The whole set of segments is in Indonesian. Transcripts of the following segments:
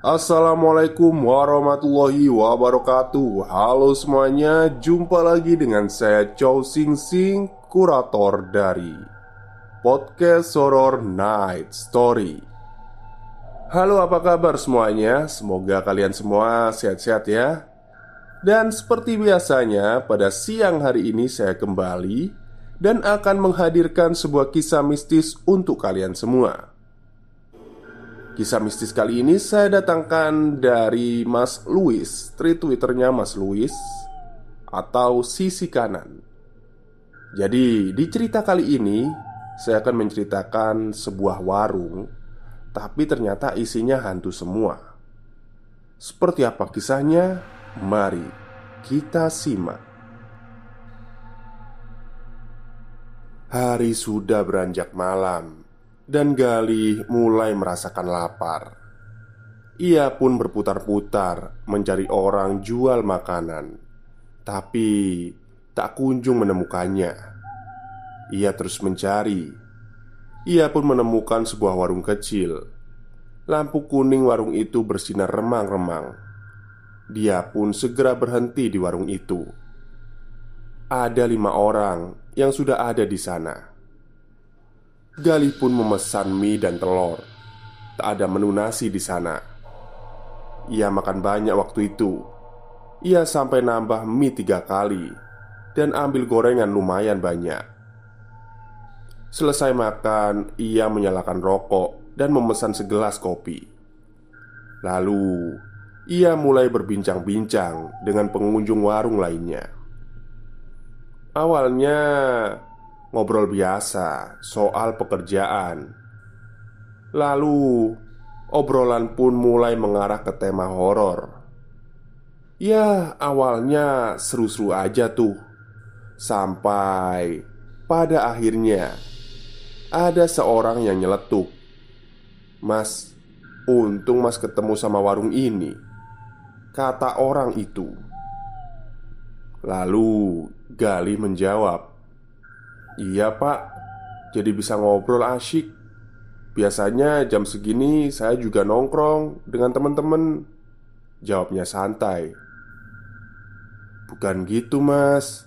Assalamualaikum warahmatullahi wabarakatuh. Halo semuanya, jumpa lagi dengan saya Chow Sing Sing, kurator dari Podcast Horror Night Story. Halo apa kabar semuanya? Semoga kalian semua sehat-sehat ya. Dan seperti biasanya, pada siang hari ini saya kembali Dan akan menghadirkan sebuah kisah mistis untuk kalian semua Kisah mistis kali ini saya datangkan dari Mas Louis. Tweet Twitternya Mas Louis Atau Sisi Kanan. Jadi di cerita kali ini Saya akan menceritakan sebuah warung Tapi ternyata isinya hantu semua. Seperti apa kisahnya? Mari kita simak. Hari sudah beranjak malam dan Galih mulai merasakan lapar. Ia pun berputar-putar mencari orang jual makanan, tapi tak kunjung menemukannya. Ia terus mencari. Ia pun menemukan sebuah warung kecil. Lampu kuning warung itu bersinar remang-remang. Dia pun segera berhenti di warung itu. Ada lima orang yang sudah ada di sana. Galih pun memesan mie dan telur. Tak ada menu nasi di sana. Ia makan banyak waktu itu. Ia sampai nambah mie tiga kali dan ambil gorengan lumayan banyak. Selesai makan, ia menyalakan rokok dan memesan segelas kopi. Lalu, ia mulai berbincang-bincang dengan pengunjung warung lainnya. Awalnya, ngobrol biasa soal pekerjaan. Lalu, obrolan pun mulai mengarah ke tema horor. Ya, awalnya seru-seru aja tuh. Sampai pada akhirnya ada seorang yang nyeletuk. "Mas, untung Mas ketemu sama warung ini." Kata orang itu. Lalu Gali menjawab, Iya pak. Jadi bisa ngobrol asyik. Biasanya jam segini saya juga nongkrong dengan teman-teman. Jawabnya santai. Bukan gitu mas.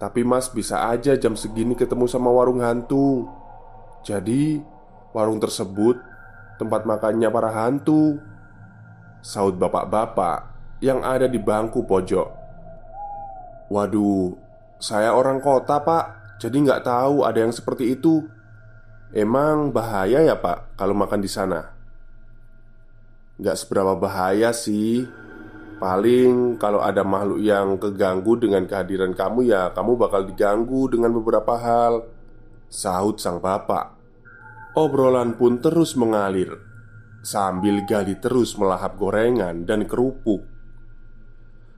Tapi mas bisa aja jam segini ketemu sama warung hantu. Jadi warung tersebut tempat makannya para hantu. Saud bapak-bapak yang ada di bangku pojok. Waduh, saya orang kota pak jadi nggak tahu ada yang seperti itu. Emang bahaya ya pak kalau makan di sana? Nggak seberapa bahaya sih. Paling kalau ada makhluk yang keganggu dengan kehadiran kamu ya kamu bakal diganggu dengan beberapa hal. Sahut sang bapak. Obrolan pun terus mengalir sambil Gali terus melahap gorengan dan kerupuk.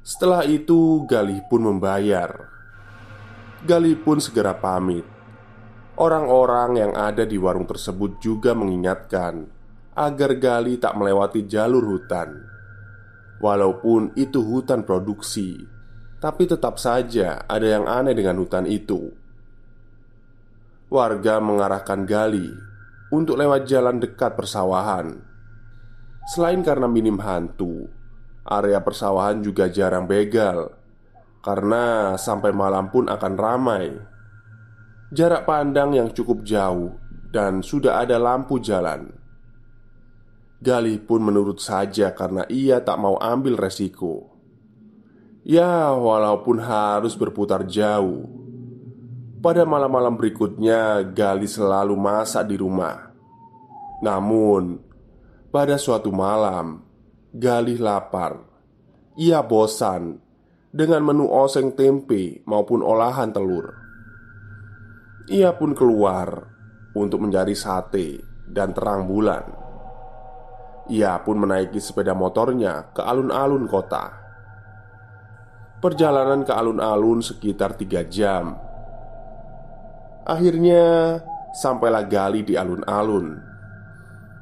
Setelah itu, Galih pun membayar. Gali pun segera pamit. Orang-orang yang ada di warung tersebut juga mengingatkan agar Gali tak melewati jalur hutan. Walaupun itu hutan produksi, tapi tetap saja ada yang aneh dengan hutan itu. Warga mengarahkan Gali untuk lewat jalan dekat persawahan. Selain karena minim hantu, area persawahan juga jarang begal karena sampai malam pun akan ramai Jarak pandang yang cukup jauh dan sudah ada lampu jalan. Galih pun menurut saja karena ia tak mau ambil resiko. Ya, walaupun harus berputar jauh. Pada malam-malam berikutnya, Galih selalu masak di rumah. Namun, pada suatu malam, Galih lapar. Ia bosan dengan menu oseng tempe maupun olahan telur. Ia pun keluar untuk mencari sate dan terang bulan. Ia pun menaiki sepeda motornya ke alun-alun kota. Perjalanan ke alun-alun sekitar tiga jam. Akhirnya sampailah Gali di alun-alun.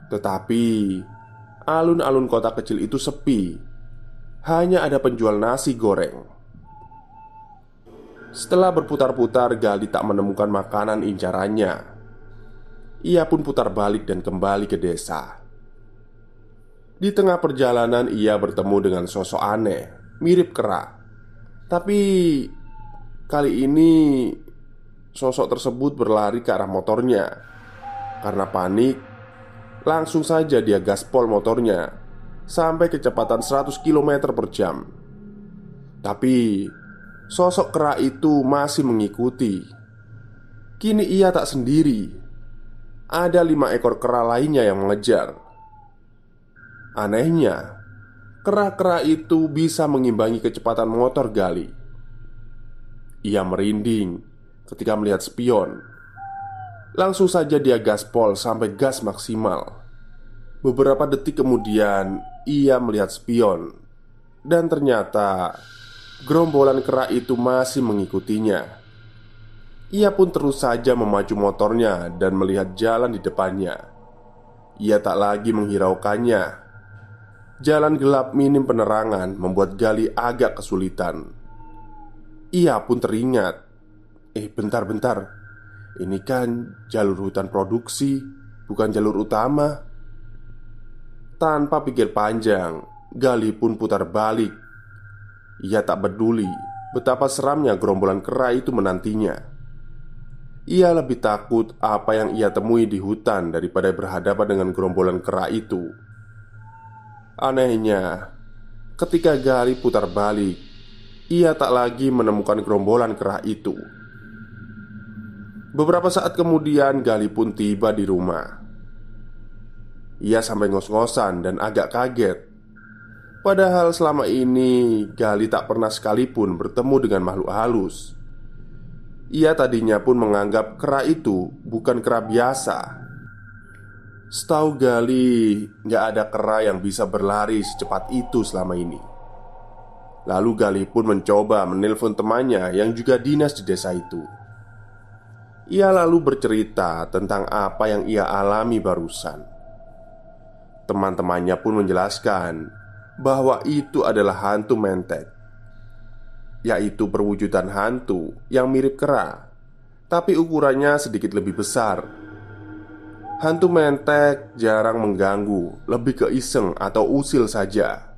Tetapi alun-alun kota kecil itu sepi. Hanya ada penjual nasi goreng. Setelah berputar-putar, Gali tak menemukan makanan incarannya. Ia pun putar balik dan kembali ke desa. Di tengah perjalanan, ia bertemu dengan sosok aneh, mirip kera. Tapi kali ini sosok tersebut berlari ke arah motornya. Karena panik, langsung saja dia gaspol motornya sampai kecepatan 100 km per jam. Tapi Sosok kera itu masih mengikuti. Kini ia tak sendiri. Ada lima ekor kera lainnya yang mengejar. Anehnya, kera-kera itu bisa mengimbangi kecepatan motor Gali. Ia merinding ketika melihat spion. Langsung saja dia gaspol sampai gas maksimal. Beberapa detik kemudian, ia melihat spion, dan ternyata gerombolan kera itu masih mengikutinya. Ia pun terus saja memacu motornya dan melihat jalan di depannya. Ia tak lagi menghiraukannya. Jalan gelap minim penerangan membuat Gali agak kesulitan. Ia pun teringat, "Eh, bentar-bentar, ini kan jalur hutan produksi, bukan jalur utama." Tanpa pikir panjang, Gali pun putar balik ia tak peduli betapa seramnya gerombolan kera itu menantinya. Ia lebih takut apa yang ia temui di hutan daripada berhadapan dengan gerombolan kera itu. Anehnya, ketika Gali putar balik, ia tak lagi menemukan gerombolan kera itu. Beberapa saat kemudian, Gali pun tiba di rumah. Ia sampai ngos-ngosan dan agak kaget. Padahal selama ini Gali tak pernah sekalipun bertemu dengan makhluk halus. Ia tadinya pun menganggap kera itu bukan kera biasa. Setahu Gali nggak ada kera yang bisa berlari secepat itu selama ini. Lalu Gali pun mencoba menelpon temannya yang juga dinas di desa itu. Ia lalu bercerita tentang apa yang ia alami barusan Teman-temannya pun menjelaskan bahwa itu adalah hantu mentek, yaitu perwujudan hantu yang mirip kera, tapi ukurannya sedikit lebih besar. Hantu mentek jarang mengganggu, lebih ke iseng atau usil saja.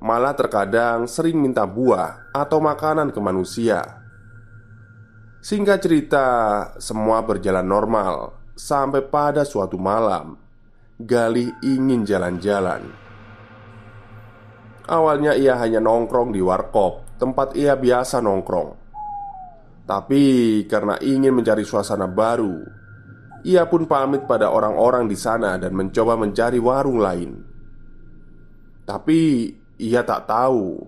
Malah terkadang sering minta buah atau makanan ke manusia. Singkat cerita, semua berjalan normal sampai pada suatu malam. Galih ingin jalan-jalan Awalnya ia hanya nongkrong di warkop, tempat ia biasa nongkrong. Tapi karena ingin mencari suasana baru, ia pun pamit pada orang-orang di sana dan mencoba mencari warung lain. Tapi ia tak tahu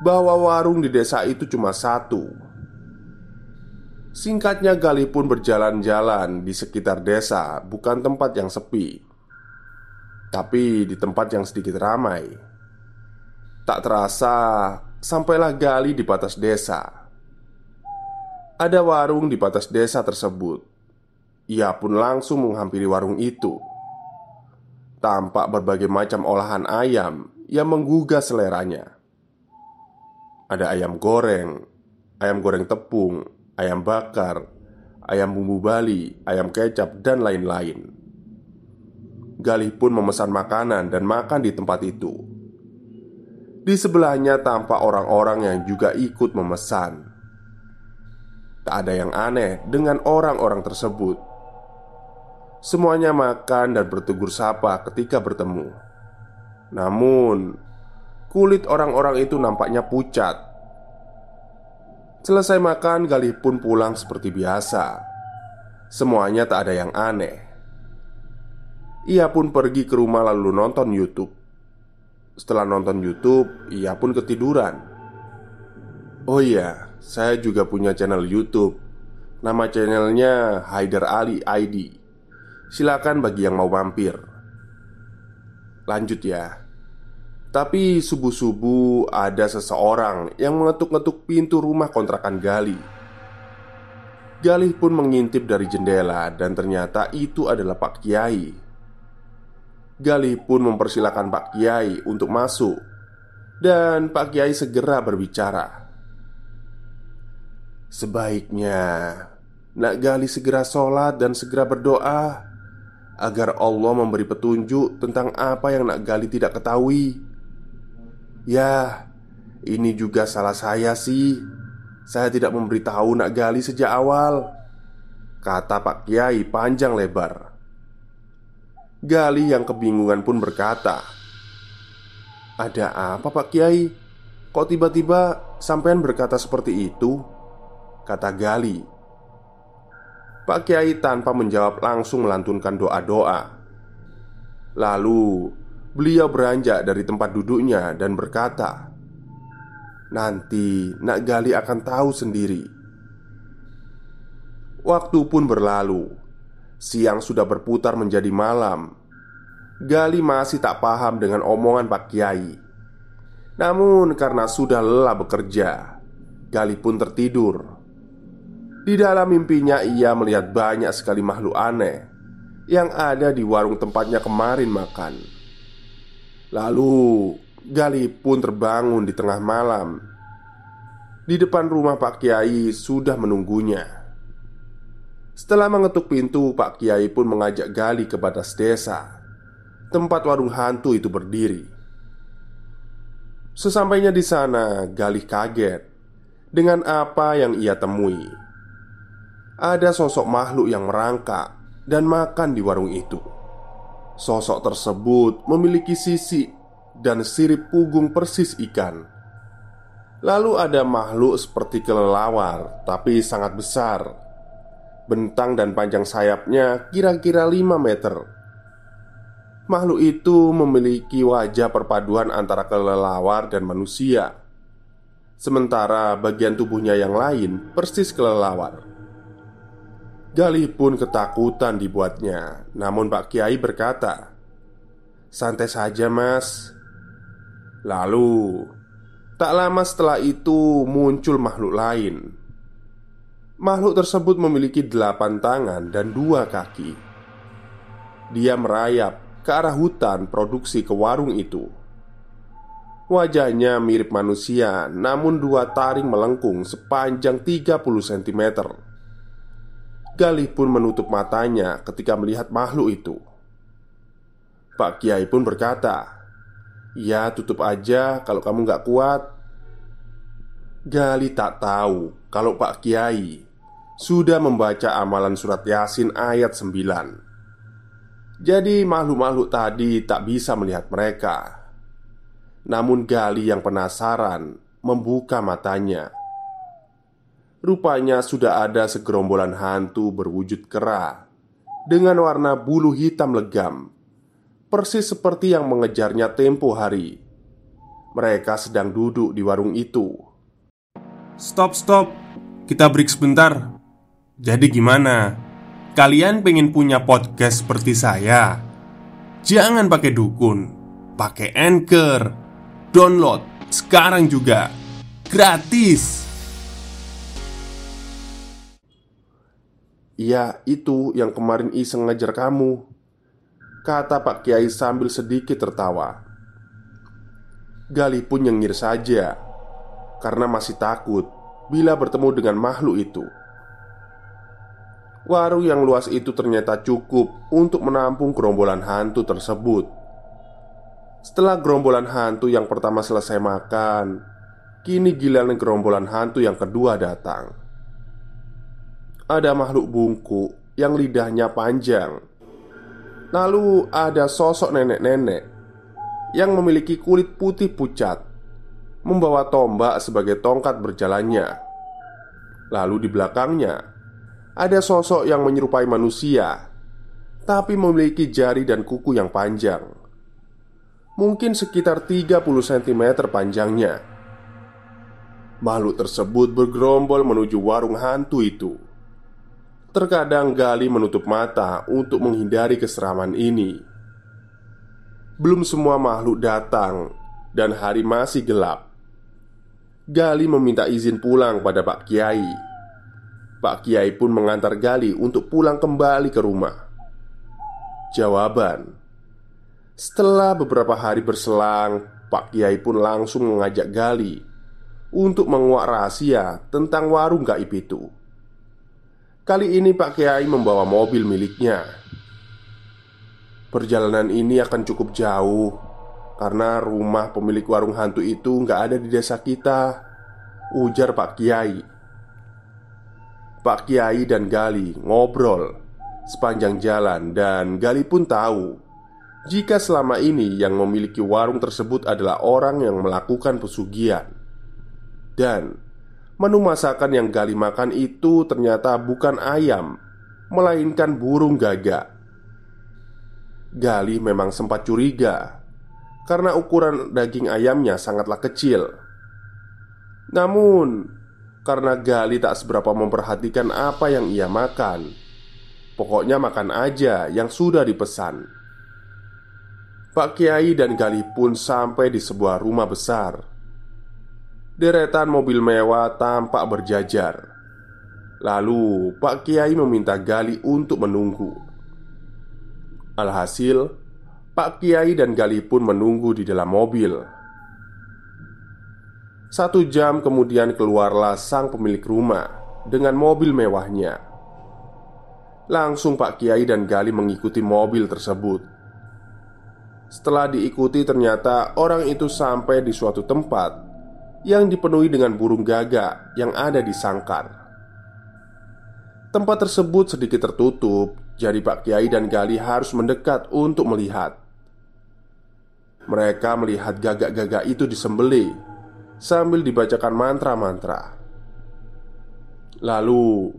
bahwa warung di desa itu cuma satu. Singkatnya, Galih pun berjalan-jalan di sekitar desa, bukan tempat yang sepi, tapi di tempat yang sedikit ramai. Tak terasa, sampailah Gali di batas desa. Ada warung di batas desa tersebut. Ia pun langsung menghampiri warung itu. Tampak berbagai macam olahan ayam yang menggugah seleranya. Ada ayam goreng, ayam goreng tepung, ayam bakar, ayam bumbu Bali, ayam kecap, dan lain-lain. Galih pun memesan makanan dan makan di tempat itu. Di sebelahnya tampak orang-orang yang juga ikut memesan. Tak ada yang aneh dengan orang-orang tersebut. Semuanya makan dan bertegur sapa ketika bertemu. Namun, kulit orang-orang itu nampaknya pucat. Selesai makan, Galih pun pulang seperti biasa. Semuanya tak ada yang aneh. Ia pun pergi ke rumah lalu nonton YouTube. Setelah nonton YouTube, ia pun ketiduran. Oh iya, saya juga punya channel YouTube. Nama channelnya Haider Ali ID. Silakan bagi yang mau mampir. Lanjut ya. Tapi subuh-subuh ada seseorang yang mengetuk-ngetuk pintu rumah kontrakan Gali. Galih pun mengintip dari jendela dan ternyata itu adalah Pak Kiai. Galih pun mempersilahkan Pak Kiai untuk masuk dan Pak Kiai segera berbicara. Sebaiknya Nak Gali segera sholat dan segera berdoa agar Allah memberi petunjuk tentang apa yang Nak Gali tidak ketahui. Ya, ini juga salah saya sih. Saya tidak memberitahu Nak Gali sejak awal. Kata Pak Kiai panjang lebar. Gali yang kebingungan pun berkata, "Ada apa, Pak Kiai? Kok tiba-tiba sampean berkata seperti itu?" Kata Gali. Pak Kiai tanpa menjawab langsung melantunkan doa-doa. Lalu beliau beranjak dari tempat duduknya dan berkata, "Nanti Nak Gali akan tahu sendiri." Waktu pun berlalu. Siang sudah berputar menjadi malam. Gali masih tak paham dengan omongan Pak Kiai. Namun, karena sudah lelah bekerja, Gali pun tertidur. Di dalam mimpinya ia melihat banyak sekali makhluk aneh yang ada di warung tempatnya kemarin makan. Lalu Gali pun terbangun di tengah malam. Di depan rumah Pak Kiai sudah menunggunya. Setelah mengetuk pintu, Pak Kiai pun mengajak Gali ke batas desa, tempat warung hantu itu berdiri. Sesampainya di sana, Gali kaget dengan apa yang ia temui ada sosok makhluk yang merangkak dan makan di warung itu. Sosok tersebut memiliki sisi dan sirip punggung persis ikan. Lalu ada makhluk seperti kelelawar, tapi sangat besar. Bentang dan panjang sayapnya kira-kira 5 meter. Makhluk itu memiliki wajah perpaduan antara kelelawar dan manusia. Sementara bagian tubuhnya yang lain persis kelelawar. Galih pun ketakutan dibuatnya Namun Pak Kiai berkata Santai saja mas Lalu Tak lama setelah itu muncul makhluk lain Makhluk tersebut memiliki delapan tangan dan dua kaki Dia merayap ke arah hutan produksi ke warung itu Wajahnya mirip manusia Namun dua taring melengkung sepanjang 30 cm Galih pun menutup matanya ketika melihat makhluk itu. Pak Kiai pun berkata, "Ya, tutup aja kalau kamu gak kuat." Gali tak tahu kalau Pak Kiai sudah membaca amalan surat Yasin ayat 9. Jadi makhluk-makhluk tadi tak bisa melihat mereka. Namun Gali yang penasaran membuka matanya. Rupanya sudah ada segerombolan hantu berwujud kera Dengan warna bulu hitam legam Persis seperti yang mengejarnya tempo hari. Mereka sedang duduk di warung itu. Stop, stop. Kita break sebentar Jadi gimana? Kalian pengen punya podcast seperti saya? Jangan pakai dukun Pakai anchor Download sekarang juga Gratis Iya, itu yang kemarin iseng ngajar kamu Kata Pak Kiai sambil sedikit tertawa Gali pun nyengir saja Karena masih takut Bila bertemu dengan makhluk itu Warung yang luas itu ternyata cukup Untuk menampung gerombolan hantu tersebut Setelah gerombolan hantu yang pertama selesai makan Kini giliran gerombolan hantu yang kedua datang ada makhluk bungkuk yang lidahnya panjang. Lalu ada sosok nenek-nenek yang memiliki kulit putih pucat, membawa tombak sebagai tongkat berjalannya. Lalu di belakangnya ada sosok yang menyerupai manusia, tapi memiliki jari dan kuku yang panjang. Mungkin sekitar 30 cm panjangnya. Makhluk tersebut bergerombol menuju warung hantu itu. Terkadang Gali menutup mata untuk menghindari keseraman ini. Belum semua makhluk datang dan hari masih gelap. Gali meminta izin pulang pada Pak Kiai. Pak Kiai pun mengantar Gali untuk pulang kembali ke rumah. Jawaban: Setelah beberapa hari berselang, Pak Kiai pun langsung mengajak Gali untuk menguak rahasia tentang warung gaib itu. Kali ini Pak Kiai membawa mobil miliknya Perjalanan ini akan cukup jauh Karena rumah pemilik warung hantu itu nggak ada di desa kita Ujar Pak Kiai Pak Kiai dan Gali ngobrol sepanjang jalan Dan Gali pun tahu Jika selama ini yang memiliki warung tersebut adalah orang yang melakukan pesugihan Dan Menu masakan yang Gali makan itu ternyata bukan ayam, melainkan burung gagak. Gali memang sempat curiga karena ukuran daging ayamnya sangatlah kecil. Namun, karena Gali tak seberapa memperhatikan apa yang ia makan, pokoknya makan aja yang sudah dipesan. Pak Kiai dan Gali pun sampai di sebuah rumah besar Deretan mobil mewah tampak berjajar. Lalu Pak Kiai meminta Gali untuk menunggu. Alhasil, Pak Kiai dan Gali pun menunggu di dalam mobil. Satu jam kemudian keluarlah sang pemilik rumah dengan mobil mewahnya. Langsung Pak Kiai dan Gali mengikuti mobil tersebut. Setelah diikuti, ternyata orang itu sampai di suatu tempat yang dipenuhi dengan burung gagak yang ada di sangkar. Tempat tersebut sedikit tertutup, jadi Pak Kiai dan Gali harus mendekat untuk melihat. Mereka melihat gagak-gagak itu disembelih sambil dibacakan mantra-mantra. Lalu,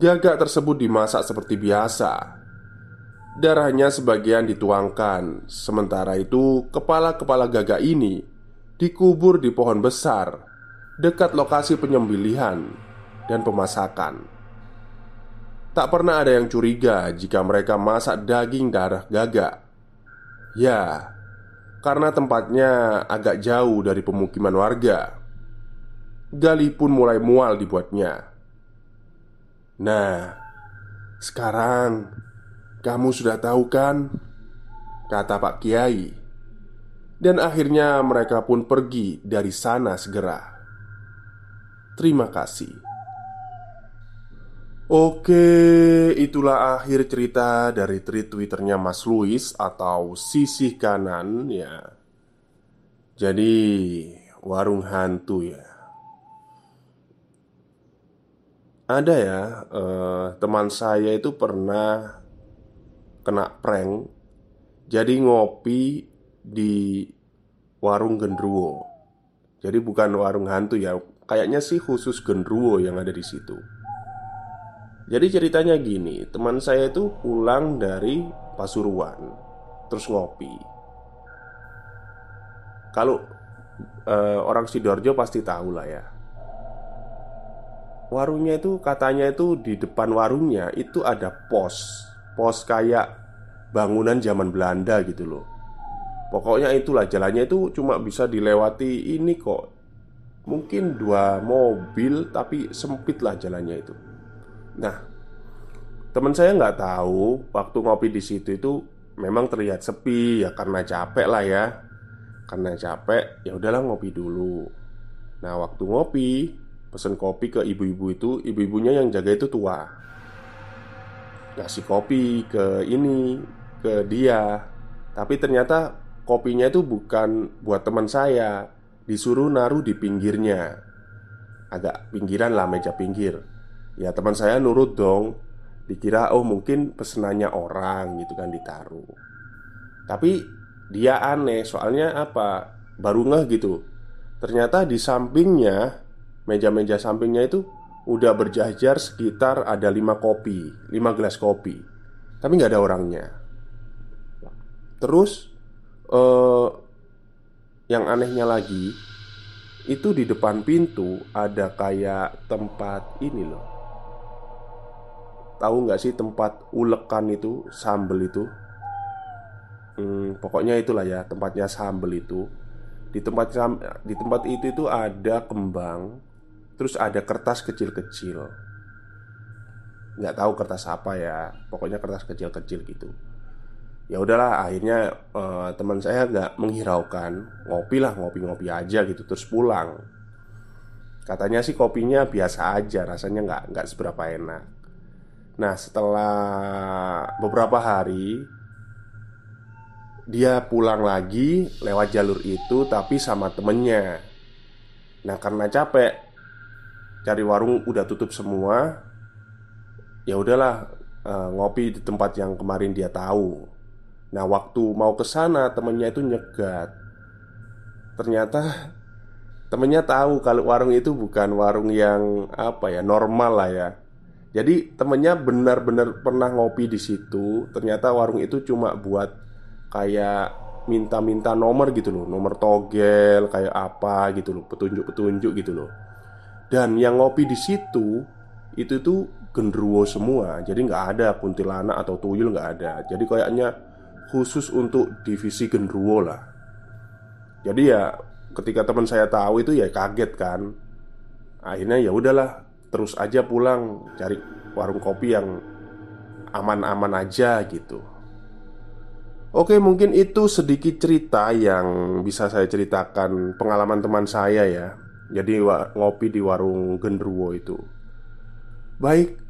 gagak tersebut dimasak seperti biasa. Darahnya sebagian dituangkan, sementara itu kepala-kepala gagak ini dikubur di pohon besar dekat lokasi penyembelihan dan pemasakan. Tak pernah ada yang curiga jika mereka masak daging darah gagak. Ya, karena tempatnya agak jauh dari pemukiman warga. Gali pun mulai mual dibuatnya. Nah, sekarang kamu sudah tahu kan? Kata Pak Kiai dan akhirnya mereka pun pergi dari sana segera. Terima kasih. Oke, itulah akhir cerita dari tweet Twitternya Mas Luis atau sisih kanan ya. Jadi warung hantu ya. Ada ya eh, teman saya itu pernah kena prank. Jadi ngopi di warung gendruwo. Jadi bukan warung hantu ya, kayaknya sih khusus gendruwo yang ada di situ. Jadi ceritanya gini, teman saya itu pulang dari Pasuruan, terus ngopi. Kalau uh, orang sidoarjo pasti tahu lah ya. Warungnya itu katanya itu di depan warungnya itu ada pos, pos kayak bangunan zaman Belanda gitu loh. Pokoknya itulah jalannya itu cuma bisa dilewati ini kok Mungkin dua mobil tapi sempit lah jalannya itu Nah Teman saya nggak tahu waktu ngopi di situ itu memang terlihat sepi ya karena capek lah ya. Karena capek ya udahlah ngopi dulu. Nah waktu ngopi pesen kopi ke ibu-ibu itu Ibu-ibunya yang jaga itu tua. Ngasih kopi ke ini ke dia. Tapi ternyata kopinya itu bukan buat teman saya. Disuruh naruh di pinggirnya. Agak pinggiran lah meja pinggir Ya teman saya nurut dong. Dikira oh mungkin pesenannya orang gitu kan ditaruh. Tapi dia aneh soalnya apa? Baru ngeh gitu. Ternyata di sampingnya Meja-meja sampingnya itu Udah berjajar sekitar ada 5 kopi 5 gelas kopi. Tapi nggak ada orangnya. Terus eh, Yang anehnya lagi Itu di depan pintu Ada kayak tempat ini loh Tahu nggak sih tempat ulekan itu Sambel itu? Hmm, Pokoknya itulah ya Tempatnya sambel itu. Di tempat di tempat itu itu ada kembang Terus ada kertas kecil-kecil. Nggak tahu kertas apa ya Pokoknya kertas kecil-kecil gitu. Ya udahlah akhirnya uh, teman saya nggak menghiraukan. Ngopi lah ngopi-ngopi aja gitu Terus pulang. Katanya sih kopinya biasa aja Rasanya nggak, nggak seberapa enak Nah setelah beberapa hari Dia pulang lagi lewat jalur itu Tapi sama temennya. Nah karena capek cari warung udah tutup semua ya udahlah uh, ngopi di tempat yang kemarin dia tahu. Nah waktu mau ke sana temennya itu nyegat. Ternyata temennya tahu kalau warung itu bukan warung yang apa ya normal lah ya jadi temennya benar-benar pernah ngopi di situ ternyata warung itu cuma buat kayak minta-minta nomor gitu loh nomor togel kayak apa gitu loh petunjuk-petunjuk gitu loh dan yang ngopi di situ itu tuh gendruwo semua. Jadi nggak ada kuntilanak atau tuyul nggak ada. Jadi kayaknya khusus untuk divisi gendruwo lah. Jadi ya ketika teman saya tahu itu ya kaget kan. Akhirnya ya udahlah terus aja pulang cari warung kopi yang aman-aman aja gitu. Oke, mungkin itu sedikit cerita yang bisa saya ceritakan pengalaman teman saya ya. Jadi ngopi di warung Gendruwo itu. Baik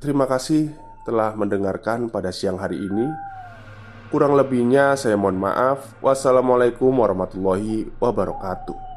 Terima kasih telah mendengarkan pada siang hari ini. Kurang lebihnya saya mohon maaf. Wassalamualaikum warahmatullahi wabarakatuh